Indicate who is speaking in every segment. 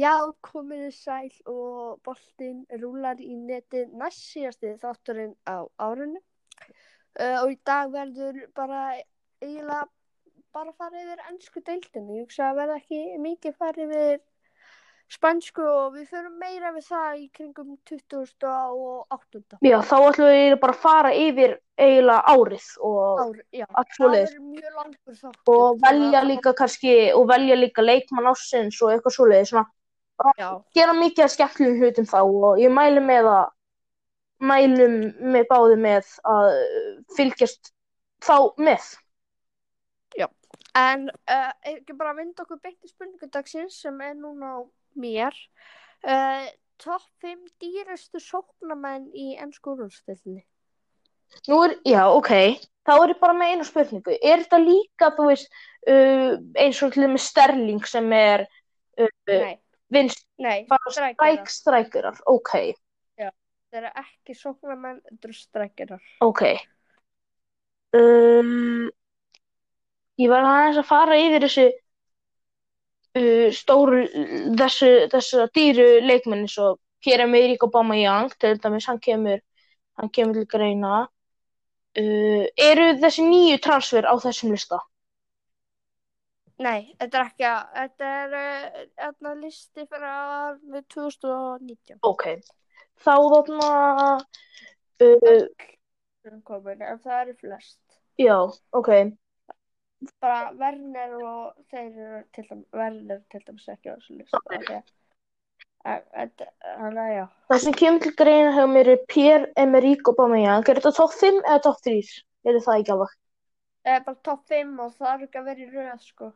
Speaker 1: Já, komið þið sæl og boltinn rúlar í netið næst síðasti þátturinn á árunni uh, og í dag verður bara eiginlega bara farið yfir ennsku deildinni. Ég hugsa að verða ekki mikið farið yfir spænsku og við förum meira við það í kringum 2008.
Speaker 2: Já, þá ætlum við bara að fara yfir eiginlega árið og
Speaker 1: Ár, já,
Speaker 2: allt svoleiðis.
Speaker 1: verður mjög langur þáttur.
Speaker 2: Og velja líka kannski, og velja líka leikmann ásins og eitthvað svoleiðis, svona,
Speaker 1: Já,
Speaker 2: gera mikið að skemmtilegum hlutum þá og ég mæli með að, mælum með báði með að fylgjast þá með.
Speaker 1: en uh, ekki bara að vinda okkur beint í spurningudagsins sem er núna á mér. Uh, Topp 5 dýrastu sóknamenn í ennsku úrvalsdeildinni.
Speaker 2: Nú er, já, ok, þá er ég bara með einu spurningu. Er þetta líka, þú veist, uh, eins og til dæmis Sterling sem er
Speaker 1: Nei,
Speaker 2: vinst,
Speaker 1: nei,
Speaker 2: bara
Speaker 1: strækjarar.
Speaker 2: stræk, strækjarar, ok,
Speaker 1: Það eru ekki sóknamenn, þetta eru strækjarar.
Speaker 2: ok. Um, ég var aðeins að fara yfir þessu uh, stóru, þessu, þessu dýru leikmenn eins og Pierre-Emerick Aubameyang, til dæmis, hann kemur, hann kemur til greina. Uh, eru þessi nýju transfer á þessum lista?
Speaker 1: Nei, þetta er ekki að, þetta er uh, hérna listi fyrir árið 2019.
Speaker 2: Ok, þá þarna, uh,
Speaker 1: ef það eru flest.
Speaker 2: já, ok,
Speaker 1: Bara Werner og þeir eru til dæmis, Werner til dæmis ekki á þessu listi. Okay. Þannig að já,
Speaker 2: það sem kemur til greina hjá mér er Pierre-Emerick Aubameyang, er þetta topp 5 eða topp 3? Er það ekki alveg?
Speaker 1: það er bara topp 5 og það er ekki að vera í röð, sko.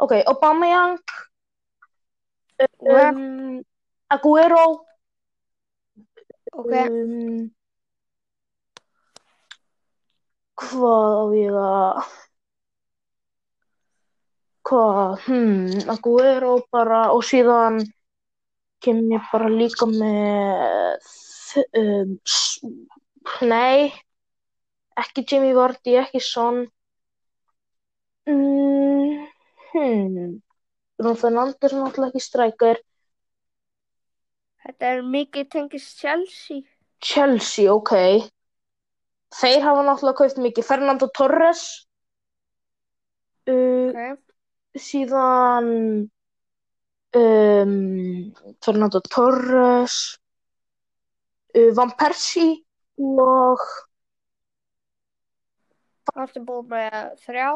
Speaker 2: Ok, Aubameyang,
Speaker 1: Um,
Speaker 2: um, Aguero,
Speaker 1: ok,
Speaker 2: um, hvað á ég að, hvað, hmm, Aguero bara og síðan kem ég bara líka með, um, nei, ekki Jamie Vardy, ekki Son, mm, hmm, Fernandes er náttúrulega ekki strækir,
Speaker 1: þetta er mikið tengist Chelsea.
Speaker 2: Chelsea, ok. Þeir hafa náttúrulega kaupt mikið. Fernando Torres, uh,
Speaker 1: Ok,
Speaker 2: síðan um, Fernando Torres, uh, Van Persie og,
Speaker 1: það ertu búið með þrjá.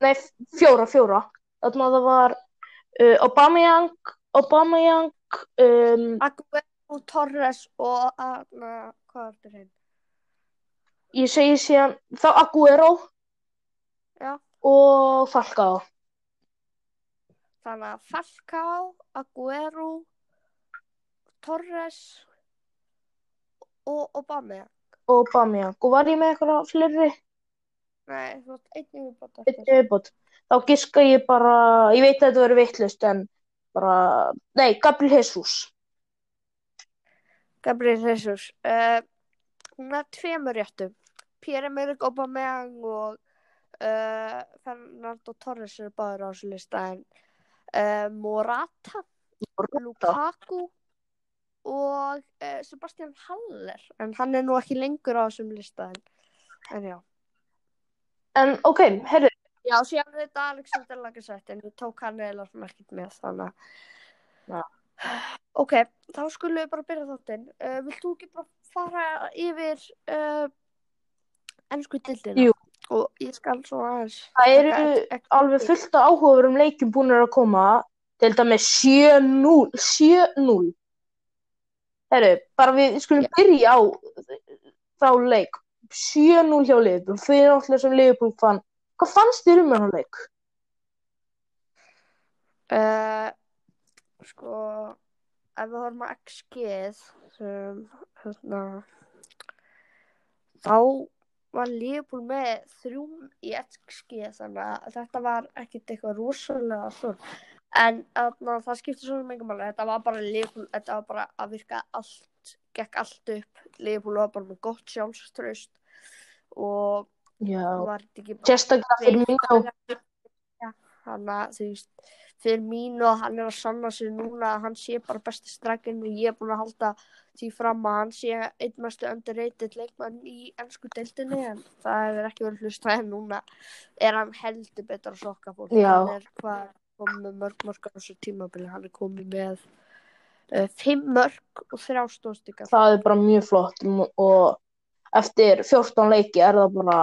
Speaker 2: Nei, fjóra, fjóra. Þannig að það var uh, Aubameyang, Aubameyang, um,
Speaker 1: Aguero, Torres og aðna, hvað er þetta hrein?
Speaker 2: ég segi síðan, þá Aguero
Speaker 1: Já,
Speaker 2: og Falcao.
Speaker 1: þannig að Falcao, Aguero, Torres og Obama.
Speaker 2: og Aubameyang. Og var ég með eitthvað fleiri?
Speaker 1: Nei, þú ert einnig viðbót eftir.
Speaker 2: viðbót. Þá giska ég bara, ég veit að þetta verður vittlust en bara, nei, Gabriel Jesus.
Speaker 1: Gabriel Jesus. Uh, hún er tveimur réttum. Pierre-Emerick Aubameyang og uh, Fernando Torres eru báður á þessu lista en uh, Morata, Lukaku og Sebastian Haller en hann er nú ekki lengur á þessum lista en, en já.
Speaker 2: En ok, herru,
Speaker 1: Já, síðan er þetta Alexander Lagasette en ég tók hann eða svona ekkert með þannig
Speaker 2: Já.
Speaker 1: að Ok, þá skulum við bara byrja þáttinn uh, Vilt þú ekki bara fara yfir uh, ennsku dildina?
Speaker 2: Jú.
Speaker 1: Og ég skal svo aðeins
Speaker 2: það eru alveg fullt af áhugaverum leikjum búin að koma, til dæmis 7-0, 7-0. Herru, bara við skulum byrja á þá leik. 7-0 hjá Liverpool, fyrir náttúrulega sem Liverpool fann. Hvað fannst þér um hennar leik?
Speaker 1: uh, Sko ef við horfum að XG sem hérna þá var Liverpool með þrjú í XG þannig að þetta var ekkert eitthvað rosalega svona en þarna, það skiptir svona mingum máli þetta var bara Liverpool, þetta var bara að virka allt, gekk allt upp. Liverpool var bara með gott sjálfströst og var þetta ekki bara
Speaker 2: sérstaklega fyrir á
Speaker 1: Já, þannig að þú veist fyrir mín og hann er að sanna sig núna að hann sé bara besti strækinn og ég er búin að halda því fram að hann sé einn mestu underrated leikmann í ennsku deildinni en það hefur ekki verið hlustað en núna er hann heldur betur að sokka fólk
Speaker 2: Já.
Speaker 1: hann er hvað komið mörg mörg á þessu tímabili hann er komið með uh, fimm mörg og þrjá stóðstíkar
Speaker 2: það er bara mjög flott og eftir 14 leiki er það bara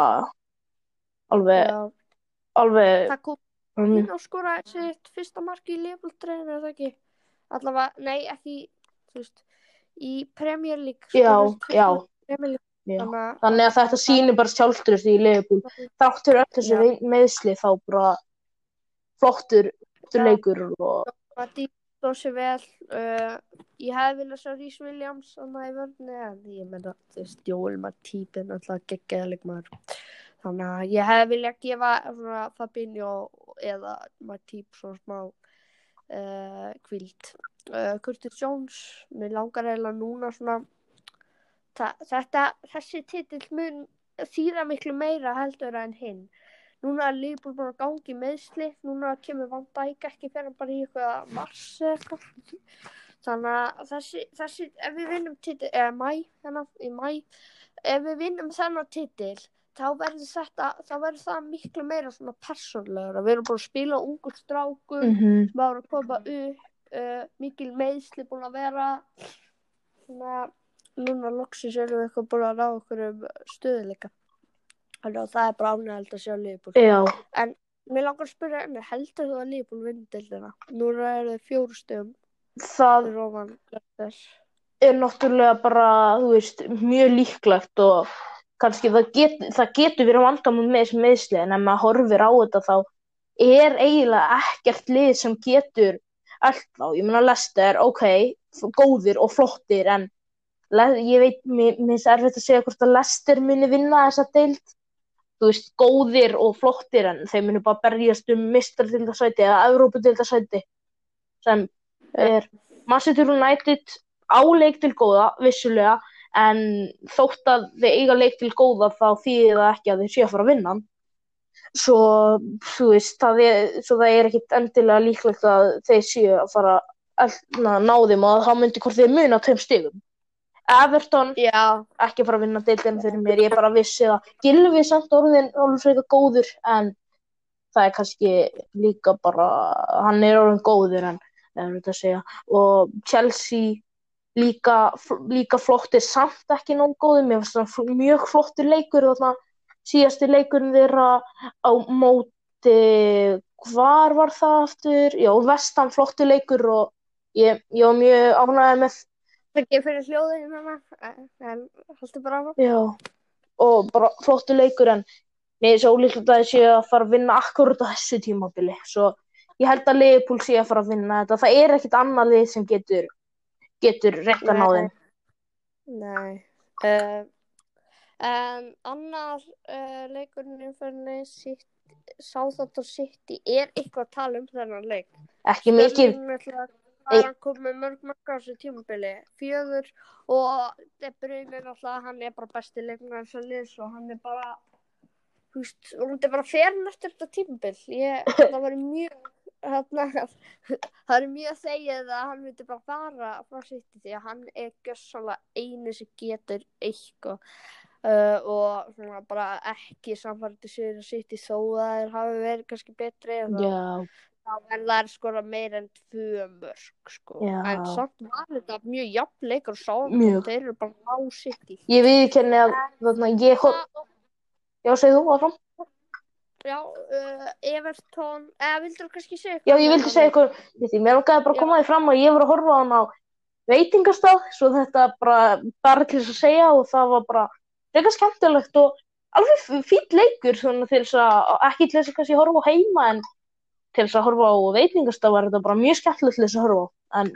Speaker 2: alveg, alveg
Speaker 1: það kom
Speaker 2: mm,
Speaker 1: inn og skoraði sitt fyrsta mark í leifbúldreinu er það ekki allavega, nei ekki þú veist, í Premier League
Speaker 2: Já, já.
Speaker 1: Premier League
Speaker 2: Já.
Speaker 1: þannig að
Speaker 2: þetta sýnir bara sjálfströst í Liverpool þáttur öll þessi
Speaker 1: Já.
Speaker 2: vei- meiðsli þá bara flottur
Speaker 1: Já.
Speaker 2: leikur og
Speaker 1: Matip stóð sér vel uh, ég hefði viljað sjá Rhys Williams annað í vörni en ég meina þú veist, Jóel Matip er náttúrulega geggjaði leikmaður. Þannig að ég hefði viljað gefa svona Fabinho eða Matip svona smá uh, kvíld uh, Curtis Jones mér langar eiginlega núna svona þetta, þessi titill mun þýra miklu meira heldur en hinn núna er Liverpool búin að gangi meðsli núna kemur Van Dijk ekki fyrir bara í eitthvað mars eitthvað. Þannig að þessi, þessi ef við vinnum titil, eða mæ hérna, í mæ, ef við vinnum þennan titil þá verður þetta þá verður það miklu meira svona persónlegur við erum búin að spila ungur strákum
Speaker 2: Mhm.
Speaker 1: sem ára að koma upp uh, mikil meðsli búin að vera. Svona núna loksins erum við eitthvað búin að ná okkur um stöðuleika þannig að það er bara ánægald að sjá Liverpool
Speaker 2: já,
Speaker 1: mér langar að spyrja enni, heldur þú að Liverpool vinni deildina? núna eru þau fjóru stöðum
Speaker 2: það
Speaker 1: Leicester.
Speaker 2: er náttúrulega bara, þú veist, mjög líklegt og kannski það, get, það getur verið vandamál með þessi meðsli en ef maður horfir á þetta þá er eiginlega ekkert lið sem getur allt þá, ég meina Lester, ok, f- góðir og flottir en ég veit, mér mér finnst erfitt að segja hvort að Lester muni vinna þessa deild þú veist, góðir og flottir en þeir munu bara berjast um mistardildasæti eða Evrópudildasæti sem er Manchester United á leik til góða, vissulega en þótt að þeir eiga leik til góða þá þýðir það ekki að þeir séu að fara að vinna svo, þú veist, það er, svo það er ekkit endilega líklegt að þeir séu að fara að ná þeim og þá myndi hvort þeir muna tveim stigum Everton.
Speaker 1: Já,
Speaker 2: ekki að fara að vinna deildina fyrir mér, ég er bara vissi að Gilvi samt orðin alveg frekar góður en það er kannski líka bara, hann er orðin góður en það er þetta að segja. Og Chelsea líka, líka flottir samt ekki nóg góður, mér finnst það mjög flottir leikur þarna. Síðasti leikurinn þeirra á móti hvar var það aftur? Já, vestan flottir leikur og ég, ég var mjög ánægður með
Speaker 1: ekki fyrir hljóðin hana en haldur bara á
Speaker 2: Já, og bara flottu leikur en mér er svo ólíklegt að þið séu að fara að vinna akkurat á þessu tímabili. Svo ég held að Liverpool sé að fara að vinna þetta. Það er ekkit annað lið sem getur getur rétt að ná
Speaker 1: Nei. Uh, en annar uh, leikurinn umferðinni sitt, Sáþátt og City er eitthvað að tala um þennan leik.
Speaker 2: ekki mikið,
Speaker 1: Sterling náttúrulega, Það er hann komið með mörg mörg á þessu tímabili. Fjögur og De Bruyne náttúrulega, hann er bara besti leikmaður þess að liðs og hann er bara, þú veist, og hann er bara ferin eftir þetta tímabil. Ég, það var mjög, hérna, það er mjög þegið að hann myndi bara fara frá City því að hann er gjössalega einu sem getur eitthvað uh, og svona bara ekki samfærdi sér að City þó að þeir hafi verið kannski betri þá
Speaker 2: já,
Speaker 1: þá verða þær skora meir en tvö mörg sko.
Speaker 2: Já.
Speaker 1: en samt var þetta mjög jafn leikur og sá
Speaker 2: Mjög.
Speaker 1: þeir eru bara á sitt í
Speaker 2: ég viðkenni að þarna, ég, hor- já, segðu þú áfram
Speaker 1: já, uh, Everton eða vildur þú kannski segja
Speaker 2: já, ég vildi segja við því, mér langaði bara að koma því fram að ég var að horfa á hann á veitingastað, svo þetta bara, bara til þess að segja og það var bara frekar skemmtilegt og alveg fýtt leikur svona til þess að, ekki til þess að kannski horfa á heima en til þess að horfa á veitingastað var þetta bara mjög skemmtilegt til þess að horfa á. En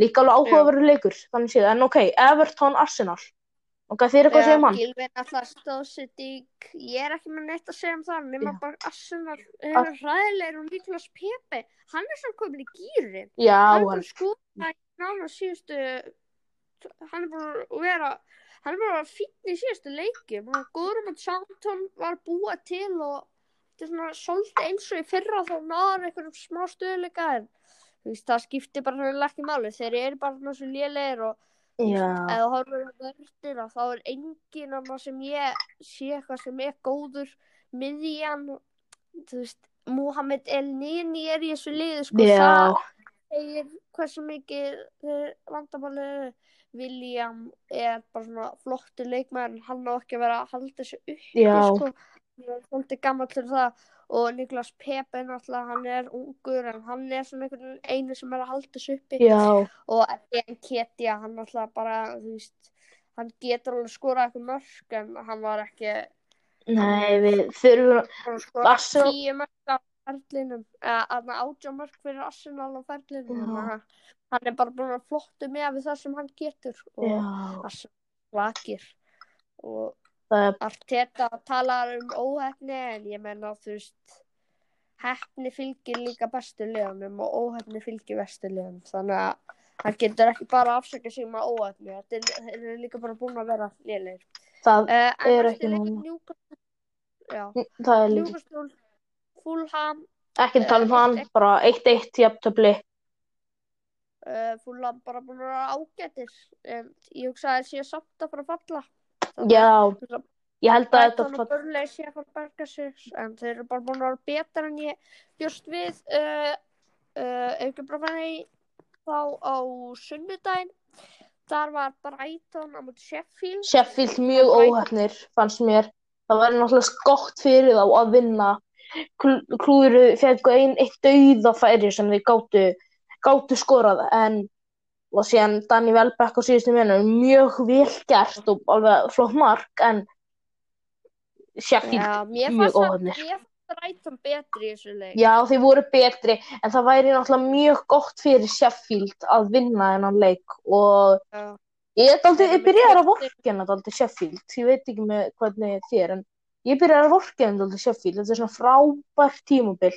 Speaker 2: líka alveg áhugaverður leikur þannig séð, en ok, Everton Arsenal. Ok, þið er eitthvað að segja um
Speaker 1: sitt í ég er ekki með neitt að segja um það nema bara Arsenal er ræðilegur og Niklas Pepe hann er samt komin í gýrin
Speaker 2: já,
Speaker 1: hann er
Speaker 2: hann,
Speaker 1: bara skoða í nána síðustu hann er bara að vera hann er bara fínn í síðustu leikjum. Hann er góður um að Southampton var að búa til og þetta er svona svolítið eins og í fyrra þá náður einhverjum smá stöðuleika en veist, það skiptir bara hreinlega ekki máli þeir eru bara svona svo lélegir og þú horfir á vörðina þá er engin annað sem ég sé eitthvað sem er góður miðjan þú veist, Mohamed El Nini er í þessu liðu sko,
Speaker 2: já,
Speaker 1: það segir hversu mikið þeir vandamáli eru. William er bara svona flottur leikmaður en hann á ekki að vera að halda þessu uppi
Speaker 2: Já.
Speaker 1: sko. Hann svolítið gammal til það. Og Niklas Pepe náttúrulega hann er ungur en hann er svona einhvern einu sem er að halda þessu uppi.
Speaker 2: Já,
Speaker 1: og en Ketja hann náttúrulega bara þú veist hann getur alveg skorað eitthvað mörg en hann var ekki
Speaker 2: nei, við þurfum,
Speaker 1: hann
Speaker 2: Arsenal-
Speaker 1: tíu mörg á ferlinum eða aðna átjá mörg fyrir Arsenal á ferlinum. Að hann er bara búin að flottu með við það sem hann getur. Og Arsenal vakir og Arteta talar um óhefni en ég menna þú veist hefni fylgir líka bestu liðanum og óhefni fylgir bestu liðanum þannig að hann getur ekki bara að afsaka sig með óhefni þetta er, þeir eru líka bara búin að vera lélegir.
Speaker 2: Það,
Speaker 1: uh,
Speaker 2: Er ekki núna. Það er
Speaker 1: Newcastle Fulham
Speaker 2: ekki tala um hann, bara 1-1 jafntöfli,
Speaker 1: uh, Fulham bara búin að vera ágætir. En ég hugsa að þeir séu samt að fara að falla
Speaker 2: já, ég held að þetta,
Speaker 1: Brighton og Burnley sé að fara að berga sig en þeir eru bara búin að vera betra en ég bjóst við. Uh, uh, fann ég þá á sunnudaginn. Þar var Brighton á múti Sheffield.
Speaker 2: Sheffield mjög óhefnir, fannst mér, það væri náttúrulega gott fyrir þá að vinna, Kl- klúðuru fekk ein, eitt dauðafæri sem þeir gátu, gátu skorað, en, og síðan Danny Welbeck á síðustu minu, mjög vel gert og alveg flott mark, en
Speaker 1: Já, mér
Speaker 2: mjög óheppnir.
Speaker 1: mér fannst Brighton betri í þessu leik.
Speaker 2: Já, þeir voru betri, en það væri náttúrulega mjög gott fyrir Sheffield að vinna þennan leik og
Speaker 1: Já.
Speaker 2: ég
Speaker 1: eru
Speaker 2: ég byrjar að vorkenna daldið Sheffield, ég veit ekki með hvernig þér, en ég byrjar að vorkenna daldið Sheffield, þetta er svona frábært tímabil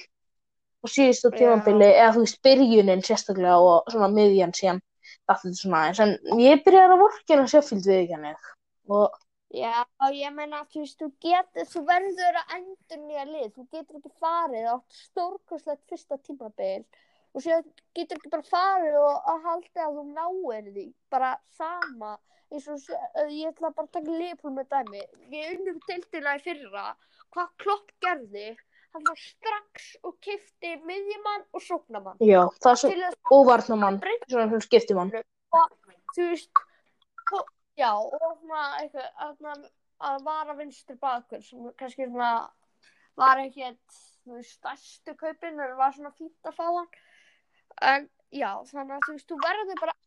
Speaker 2: og síðustu tímabili, eða þú veist, byrjunin sérstaklega og svona miðjan síðan, er svona aðeins, en ég byrjar að vorkenna Sheffield við ekki hann og
Speaker 1: Já, ég meina, þú veist, þú getur, þú verður að endur nýja lið, þú getur ekki farið átt stórkostlegt fyrsta tímabil og sér getur ekki bara farið og að halda að þú náir því, bara sama, eins og ég ætla bara að taka liðpól með dæmi, við unnum deildina í fyrra, hvað klopp gerði, hann var strax og kifti miðjumann og sóknamann.
Speaker 2: já, það er svo óvarnamann, svona sem skiptir mann.
Speaker 1: þú veist og, já, og svona eitthvað að, að vara vinstri bakur sem kannski svona var ekki veist, stærstu kaupin en var svona fínt að fá hann en já, þannig að þú veist, þú verður bara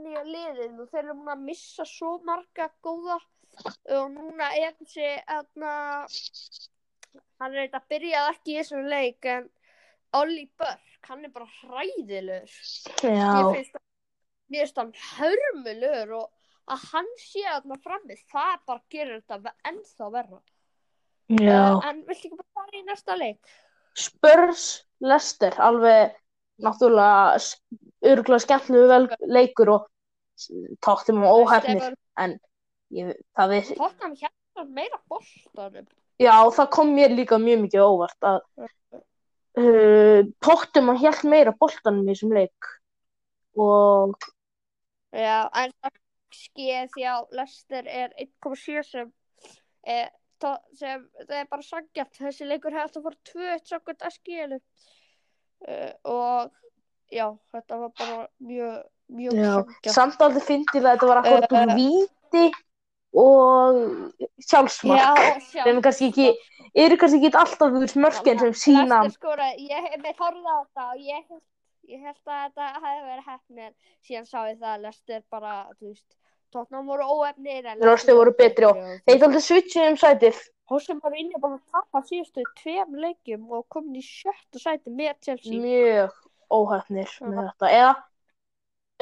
Speaker 1: nýja liðin og þeir eru múin að missa svo marga góða og núna er þessi hann er eitthvað byrjað ekki í þessum leik en Olli Börk, hann er bara hræðilegur.
Speaker 2: Já,
Speaker 1: mér finnst það mér finnst hann hörmulegur og að hann sé þarna frammi það bara gerir þetta ennþá verra. Uh, en viltu ekki bara fara í næsta leik?
Speaker 2: Spurs Leicester alveg náttúrulega örgulega skemmtilegu vel leikur og tóttum og óhefnir en ég, það er
Speaker 1: Tottenham hérna meira boltanum
Speaker 2: já það kom mér líka mjög mikið óvart að uh, tóttum að hjælt meira boltanum í þessum leik. Og
Speaker 1: já, en það skeið því að Leicester er 1,7 sem er, to, sem það er bara sangjart þessi leikur hefði þetta fór 2-1 sangjart að skeilu uh, og já, þetta var bara mjög mjög sangjart
Speaker 2: samt aldrei fyndið að þetta var akkurat úr
Speaker 1: Uh,
Speaker 2: víti og sjálfsmark.
Speaker 1: Já, og sjálf-
Speaker 2: sem er kannski ekki eru kannski ekki alltaf þú veist mörkin sem sína
Speaker 1: skoraði, ég hef með horfði á þetta og ég ég held að þetta hefði verið hefni en síðan sá ég það að Leicester bara, þú veist, Tottenham voru óefnir en
Speaker 2: Leicester voru betri og þeir aldrei switchið um sætið.
Speaker 1: Hósum voru inni bara að tapa síðustu tveim leikjum og komin í sjötta sæti með Chelsea.
Speaker 2: mjög óhefnir með þetta. Eða,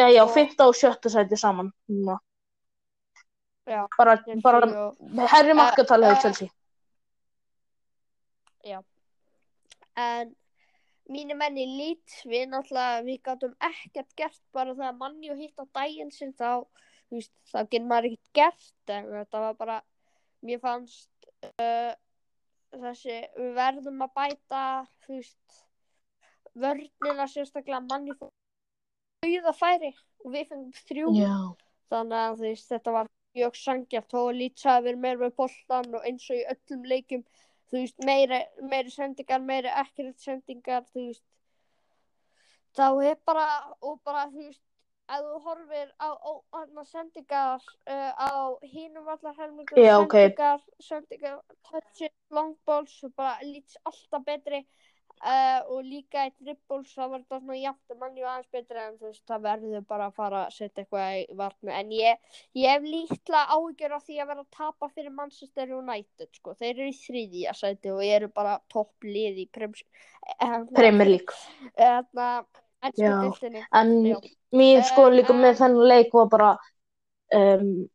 Speaker 2: eða já, fymta og sjötta sæti saman núna.
Speaker 1: Já,
Speaker 2: bara,
Speaker 1: Chelsea
Speaker 2: bara
Speaker 1: og,
Speaker 2: herri markatalið
Speaker 1: uh,
Speaker 2: uh, Chelsea
Speaker 1: en mínir menn í Leeds, við náttúrulega, við gátum ekkert gert bara þegar manni og hitt á daginn sinn þá, þú veist, þá getur maður ekkert gert en þetta var bara, mér fannst uh, þessi, við verðum að bæta, þú veist, vörnina sérstaklega manni fór færi og við fengum þrjú.
Speaker 2: Já.
Speaker 1: Þannig að þú veist, þetta var mjög sangjart og Leeds hafi verið meira með boltan og eins og í öllum leikjum, þú veist, meiri, meiri sendingar, meiri ekkert sendingar, þú veist, þá er bara, og bara, þú veist, ef þú horfir á, á, á sendingar uh, á hínum allar helmingur,
Speaker 2: Já, ok.
Speaker 1: sendingar, sendingar, touches, long balls og bara Leeds alltaf betri uh, og líka í dribbles, það var þetta svona jafnt og manni var aðeins betri en þú veist, það verður bara að fara að setja eitthvað í varnu, en ég Ég hef lítla áhyggjur af því að vera að tapa fyrir Manchester United sko. Þeir eru í þriðja sæti og eru bara topplið í Prem- eh,
Speaker 2: Premier League.
Speaker 1: Þarna, ennsku
Speaker 2: Já,
Speaker 1: deildinni.
Speaker 2: En
Speaker 1: Já.
Speaker 2: mín sko
Speaker 1: Eh,
Speaker 2: líka
Speaker 1: en-
Speaker 2: með þennan leik var bara, um,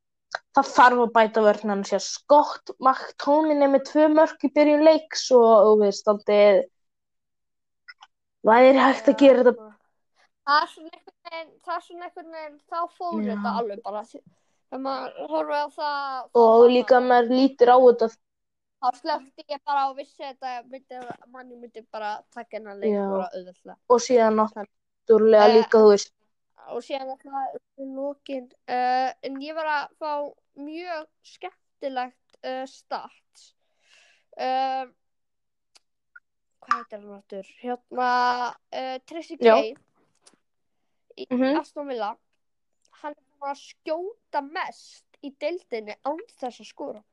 Speaker 2: það þarf að bæta vörnina sér. Scott McTominay með tvö mörk í byrjun leiks og þú veist, aldrei, væri hægt að gera þetta.
Speaker 1: Það er svona einhvern veginn, það er svona einhvern veginn, þá fór
Speaker 2: Já.
Speaker 1: þetta alveg bara. Þegar maður horfið á það.
Speaker 2: Og líka maður lítir á þetta,
Speaker 1: Þá slökti ég bara og vissi þetta myndi, manni myndi bara taka hennar leik
Speaker 2: Já.
Speaker 1: bara auðvitað.
Speaker 2: og síðan náttúrulega
Speaker 1: Eh,
Speaker 2: líka, þú veist,
Speaker 1: og síðan alltaf lókin uh, en ég var að fá mjög skemmtilegt uh, start uh, hvað heitir hann áttur hérna uh, Tracy. Gray í
Speaker 2: Mhm.
Speaker 1: Aston Villa hann er búinn að skjóta mest í deildinni án þess að skora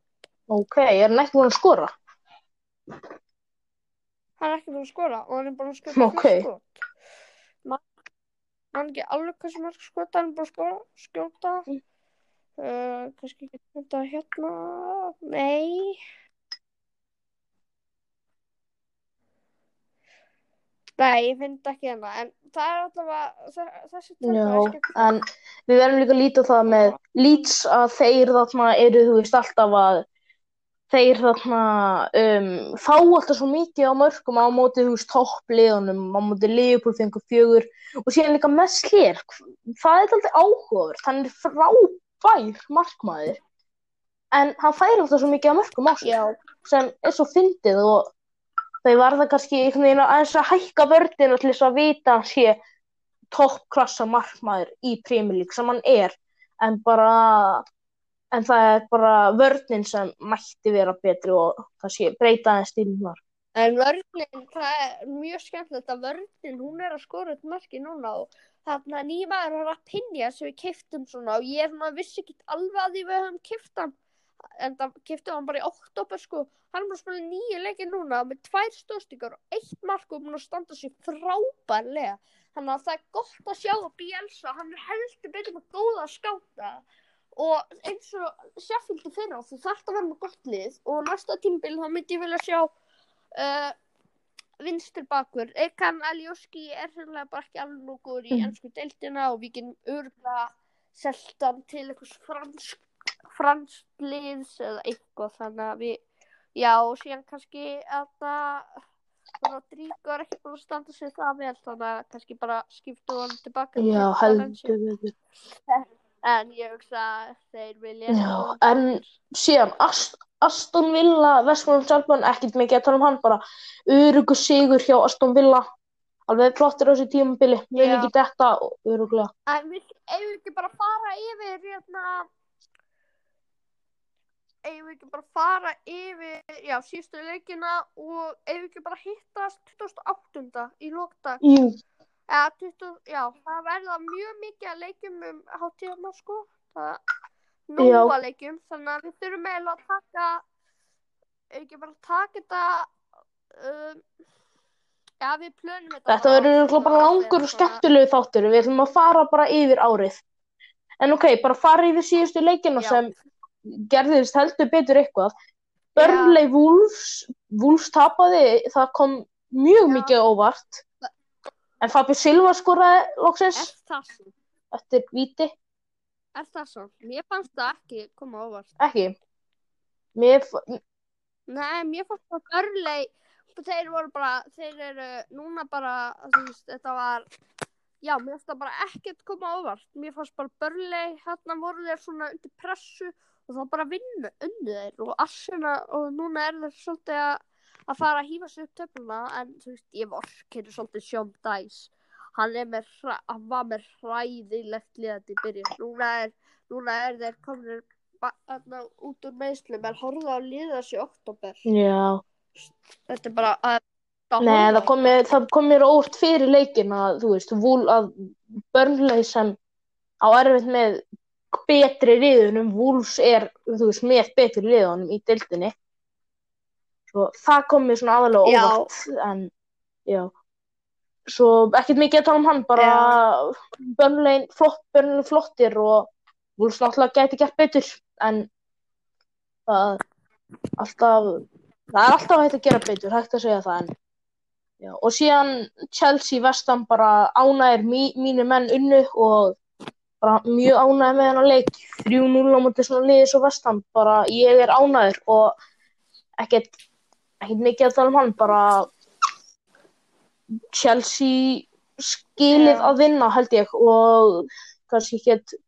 Speaker 2: ok, er hann ekki búin að skora?
Speaker 1: hann er ekki búinn að skora og hann er búinn að skjóta
Speaker 2: Ok.
Speaker 1: flest skot Man- hann er ekki alveg hversu mörg skot hann er búinn að skora, skjóta
Speaker 2: Mm.
Speaker 1: uh, kannski ekki þetta hérna nei nei, ég finn ekki hérna en það er allavega þe- þessi tölfræði
Speaker 2: Já, en við verðum líka að líta það með Leeds að þeir þarna eru, þú veist, alltaf að þeir þarna um, fá alltaf svo mikið á mörgum á móti, þú veist, toppliðunum, á móti Liverpool fengur fjögur og síðan líka með slér. Það er alltaf áhugavert, hann er frábær markmaður, en hann fær alltaf svo mikið á mörgum á sig sem er svo fyndið og þau varða kannski einhvern veginn aðeins að hækka vördina til þess að vita að hann sé toppklassa markmaður í League sem hann er. En bara en það er bara vörnin sem mætti vera betri og sé breyta aðeins stílum þar.
Speaker 1: En vörnin, það er mjög skemmtilegt að vörnin, hún er að skora upp marki núna og þarna nýmaður var að pinja sem við kiftum svona og ég vissi ekki alveg að því við höfum kift hann en það kiftum hann bara í oktober sko. Hann er bara að spila nýju leiki núna með tvær stóðstíkar og eitt mark og búin að standa sér frábærlega. Þannig að það er gott að sjá að Bielsa. Hann er heldur betur með góða að skáta. Og eins og Sheffield í fyrra þú þarft að vera með gott lið. Og næsta tímbil þá myndi ég vilja sjá uh, vinstur bakur. Ekan Alioski er sannlega bara ekki alveg góður í
Speaker 2: Mhm.
Speaker 1: ennsku deildina og við getum örgulega selt hann til einhvers fransk fransk liðs eða eitthvað þannig að við já og síðan kannski að það Rodrigo er ekki búin að standa sig það vel þannig að kannski bara skiptu hann tilbaka til
Speaker 2: Já, heldur betur.
Speaker 1: En ég hugsa að þeir vilja
Speaker 2: Já, en síðan Ast Aston Villa, Vestmann Salman, ekkert mikið að tala um hann, bara örugu sigur hjá Aston Villa, alveg flottir á þessu tímabili, ekki detta og öruglega.
Speaker 1: En við eigum ekki bara að fara yfir hérna eigum við ekki bara að fara yfir já, síðustu leikina og eigum við ekki bara að hittast 28. í lókdag
Speaker 2: Jú,
Speaker 1: ja, 20, já, það verða mjög mikið að leikjum um hátíðarna sko það
Speaker 2: Já.
Speaker 1: nóga leikjum þannig að við þurfum eiginlega að taka ekki bara að taka þetta um, já, við plönum þetta
Speaker 2: þetta verður bara langur og skemmtilegu þáttur, við ætlum að fara bara yfir árið. En ok, bara fara yfir síðustu leikina
Speaker 1: Já.
Speaker 2: sem gerðist heldur betur eitthvað. Burnley Wolves, Wolves tapaði, það kom mjög
Speaker 1: Já.
Speaker 2: mikið óvart. En Fabio Silva skoraði loksins eftir víti,
Speaker 1: Er það svo? Mér fannst það ekki koma óvart.
Speaker 2: ekki. Mér,
Speaker 1: Nei, mér fannst það börlei. Þeir voru bara, þeir eru núna bara, þú veist, þetta var, já, mér fannst það bara ekkert koma óvart. Mér fannst bara börlei, hérna voru þeir svona undir pressu og þá bara vinnu, unnu þeir og assuna og núna er þeir svolítið að að fara að hýfa sig upp töfluna en þú veist, ég vorkinu svolítið Sean Dice hann er með, hann var með hræðilegt liðandi byrjun núna er, núna er þeir komin út úr meðslum en horfða á liðas í oktober
Speaker 2: Já.
Speaker 1: þetta er bara að, að
Speaker 2: Nei,
Speaker 1: horfa.
Speaker 2: það kom, mér, það kom mér óvart fyrir leikin að, þú veist, vúl að Burnley sem á erfitt með betri riðunum, Wolves er, þú veist, með betri riðunum í deildinni. Svo það kom mér svona aðalega óvart, en, já. Svo ekkert mikið að tala um hann, bara Burnley, flott, Burnley flottir og Wolves náttúrulega gæti gert betur, en það, alltaf, það er alltaf hægt að gera betur, hægt að segja það, en Já, og síðan Chelsea vestan bara ánægir mí, mínu menn unnu og bara mjög ánægir með hennar leik. 3-0 á móti svona liðið svo vestan. Bara ég er ánægir og ekkert, ekkert mikið að tala um hann. Bara Chelsea skilið að vinna held ég og kannski ekkert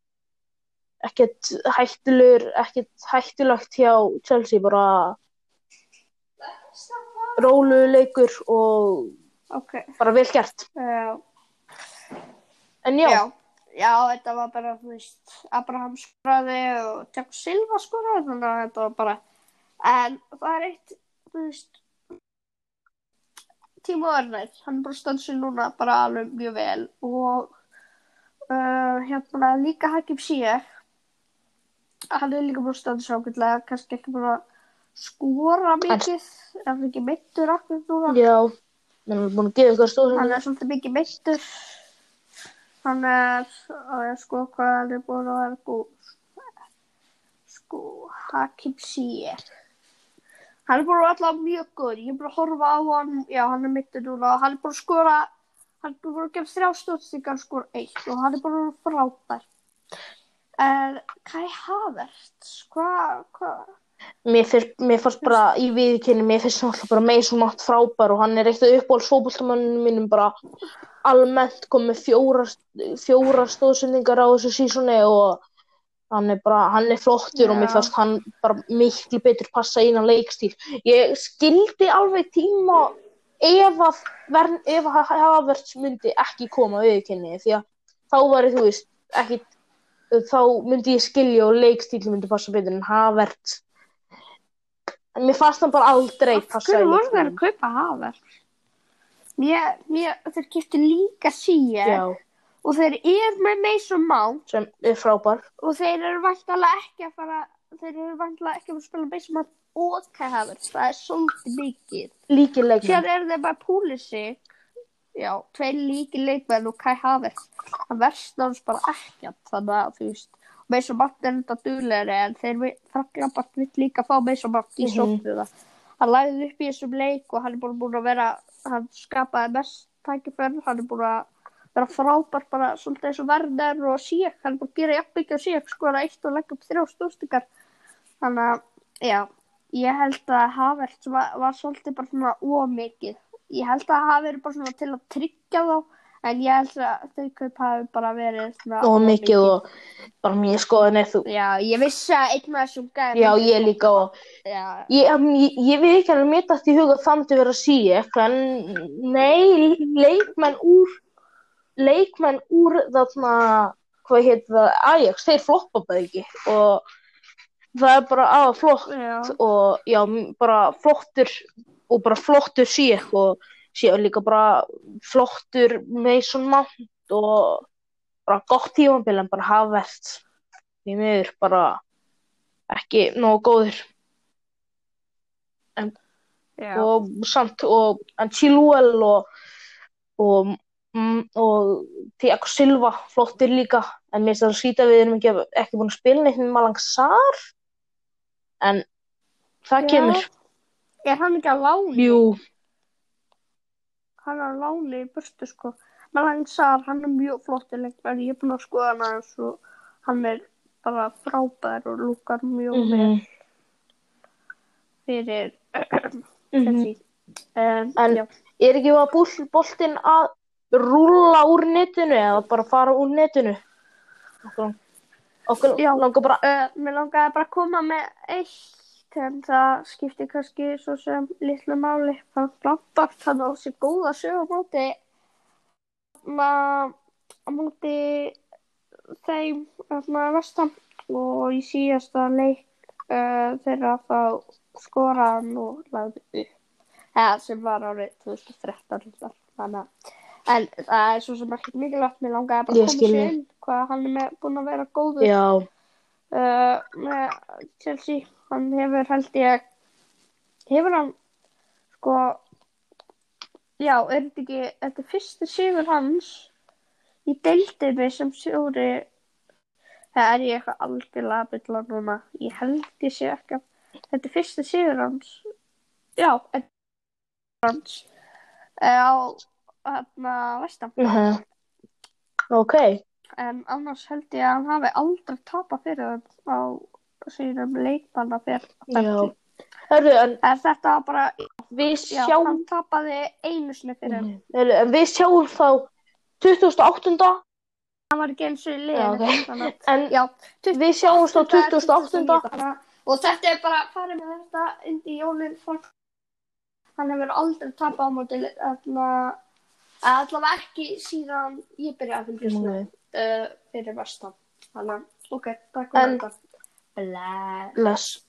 Speaker 2: ekkert hættulegur ekkert hættulegt hjá Chelsea. Bara rólu leikur og
Speaker 1: ok,
Speaker 2: bara vel gert.
Speaker 1: Já.
Speaker 2: En já,
Speaker 1: já, já, þetta var bara, þú veist, Abraham skoraði og Tiago Silva skoraði, þannig að þetta var bara, en það er eitt, þú veist, Tímo Werner, hann bara stansið núna bara alveg mjög vel og uh, hérna líka Hakim Ziyech, hann er líka bara stansið ágætlega, kannski ekki bara skora mikið, ef ekki meittur akkur núna.
Speaker 2: já menn er búin að gefa ykkur stóð
Speaker 1: Hann er svolítið mikið meittur. Hann er, að sko hvað er búin að vera góð. Sko, Hakim Ziyech. Hann er búin að vera alltaf mjög góð. Ég er búin að horfa á hann, já hann er meittur núna. Hann er búin að skora, hann er búin að gefa þrjá stóðstíkar skora eitt og hann er búin að vera frábær. En Kai Havertz, hvað, hvað?
Speaker 2: Mér, fannst bara í viðkynni mér finnst alltaf bara Mason Mount frábær og hann er eitt af uppáhaldsfótboltamönnum mínum bara almennt komið fjóra, fjóra stóðsendingar á þessu sísoni og hann er bara, hann er flottur og mér fannst hann bara miklu betur passa innan leikstíl. Ég skildi alveg tíma ef að, ef að Havertz myndi ekki koma á viðkynni því að þá var þú veist ekki þá myndi ég skilja og leikstíl myndi passa betur en Havertz en mér fannst hann bara aldrei
Speaker 1: Af
Speaker 2: passa
Speaker 1: hverju
Speaker 2: í
Speaker 1: voru þeir
Speaker 2: leiknum.
Speaker 1: að kaupa Havertz? Mér, mér, þeir giftu líka Ziyech.
Speaker 2: Já,
Speaker 1: og þeir eru með Mason Mount.
Speaker 2: Sem er frábær.
Speaker 1: Og þeir eru vantalega ekki að fara þeir eru vantalega ekki að fara að spila Mason Mount og Kai Havertz, það er svolítið mikið.
Speaker 2: Líki leikmenn.
Speaker 1: Síðan eru þeir bara Pulisic. Já, tveir líki leikmenn og Kai Havertz. Það verst náttúrulega bara ekkert þannig að þú veist Mount er þetta duglegri en þeir fraklapart vill líka fá Mount í
Speaker 2: Mhm.
Speaker 1: sóknuna hann lagði upp í þessum leik og hann er búin, búin að vera hann skapaði mest tækifærð hann er búin að vera frábær bara svolítið eins og Werner og Sík hann er búin að gera jafnbyggja og Sík skora eitt og leggja upp þrjá stóðstingar þannig að, já ég held að Havertz var, var svolítið bara svona ómikið ég held að verið bara svona til að tryggja þá en ég held að þau kaup hafi bara verið
Speaker 2: og mikið og bara mér skoðin er þú.
Speaker 1: Já, ég vissi að einn af þessum gæðum
Speaker 2: Já, ég líka og
Speaker 1: já,
Speaker 2: ég, ég, ég vil ekki alveg mér dætt í huga að það myndi vera sík en nei, leikmenn úr leikmenn úr þarna hvað heit það, Ajax, þeir floppa bara ekki. Og það er bara aða flott
Speaker 1: já.
Speaker 2: og já, bara flottur og bara flottur sík og síðan líka bara flottur Mason Mount og bara gott tímabil en bara Havertz því miður bara ekki nógu góður.
Speaker 1: Já.
Speaker 2: og samt og en Chilwell og og, og Thiago Silva flottir líka. En mér finnst það að skýta við erum ekki, ekki búin að spila neitt með Malang Sar. En það
Speaker 1: Já.
Speaker 2: kemur.
Speaker 1: Er hann ekki að láni?
Speaker 2: Jú,
Speaker 1: hann er láni í burtu sko Malang Sar, hann er mjög flott leikmenn, ég er búin að skoða hann aðeins og hann er bara frábær og lúkar mjög
Speaker 2: mm
Speaker 1: vel
Speaker 2: -hmm.
Speaker 1: fyrir
Speaker 2: Mhm.
Speaker 1: þessi um,
Speaker 2: En-
Speaker 1: já.
Speaker 2: er ekki að búl, boltinn að rúlla úr netinu eða bara fara úr netinu okkur, okkur langar bara
Speaker 1: Uh, mér langaði bara að koma með eitt en það skiptir kannski svo sem litlu máli. Það glampar þannig á sér góða sög á móti á móti þeim vestan og í síðasta leik uh, þeirra þá skoraði hann og lagði. Eða sem var árið 2013 reyndar. þannig En það er svo sem ekki mikilvægt, mér langaði bara að koma sér hvað hann er með, búinn að vera góður uh, með Chelsea hann hefur held ég hefur hann sko já, er þetta ekki þetta er fyrsti sigur hans í deildinni sem sjóri það er ég eitthvað algjörlega að bylla núna. Ég held ég sé ekki þetta er fyrsti sigur hans. Já, þetta er hans uh, á hérna vestam
Speaker 2: uh ok.
Speaker 1: en annars held ég að hann hafi aldrei tapað fyrir þeim á sínum leikmanna fyrir
Speaker 2: Já. Hörru, en
Speaker 1: Er þetta bara,
Speaker 2: við
Speaker 1: já,
Speaker 2: sjáum,
Speaker 1: hann tapaði einu sinni fyrir henni.
Speaker 2: Hörru, en við sjáum þá 2008.
Speaker 1: Hann var ekki eins og í að-
Speaker 2: En
Speaker 1: Já,
Speaker 2: við sjáumst á 28.
Speaker 1: Þannig- Og þetta er bara, farið með þetta Jólin Fólk. Hann hefur aldrei tapað á móti, allavega ekki síðan ég byrjaði að fylgjast uh, fyrir vestan. Þannig ok, takk
Speaker 2: En-
Speaker 1: fyrir þetta. Pla...
Speaker 2: Las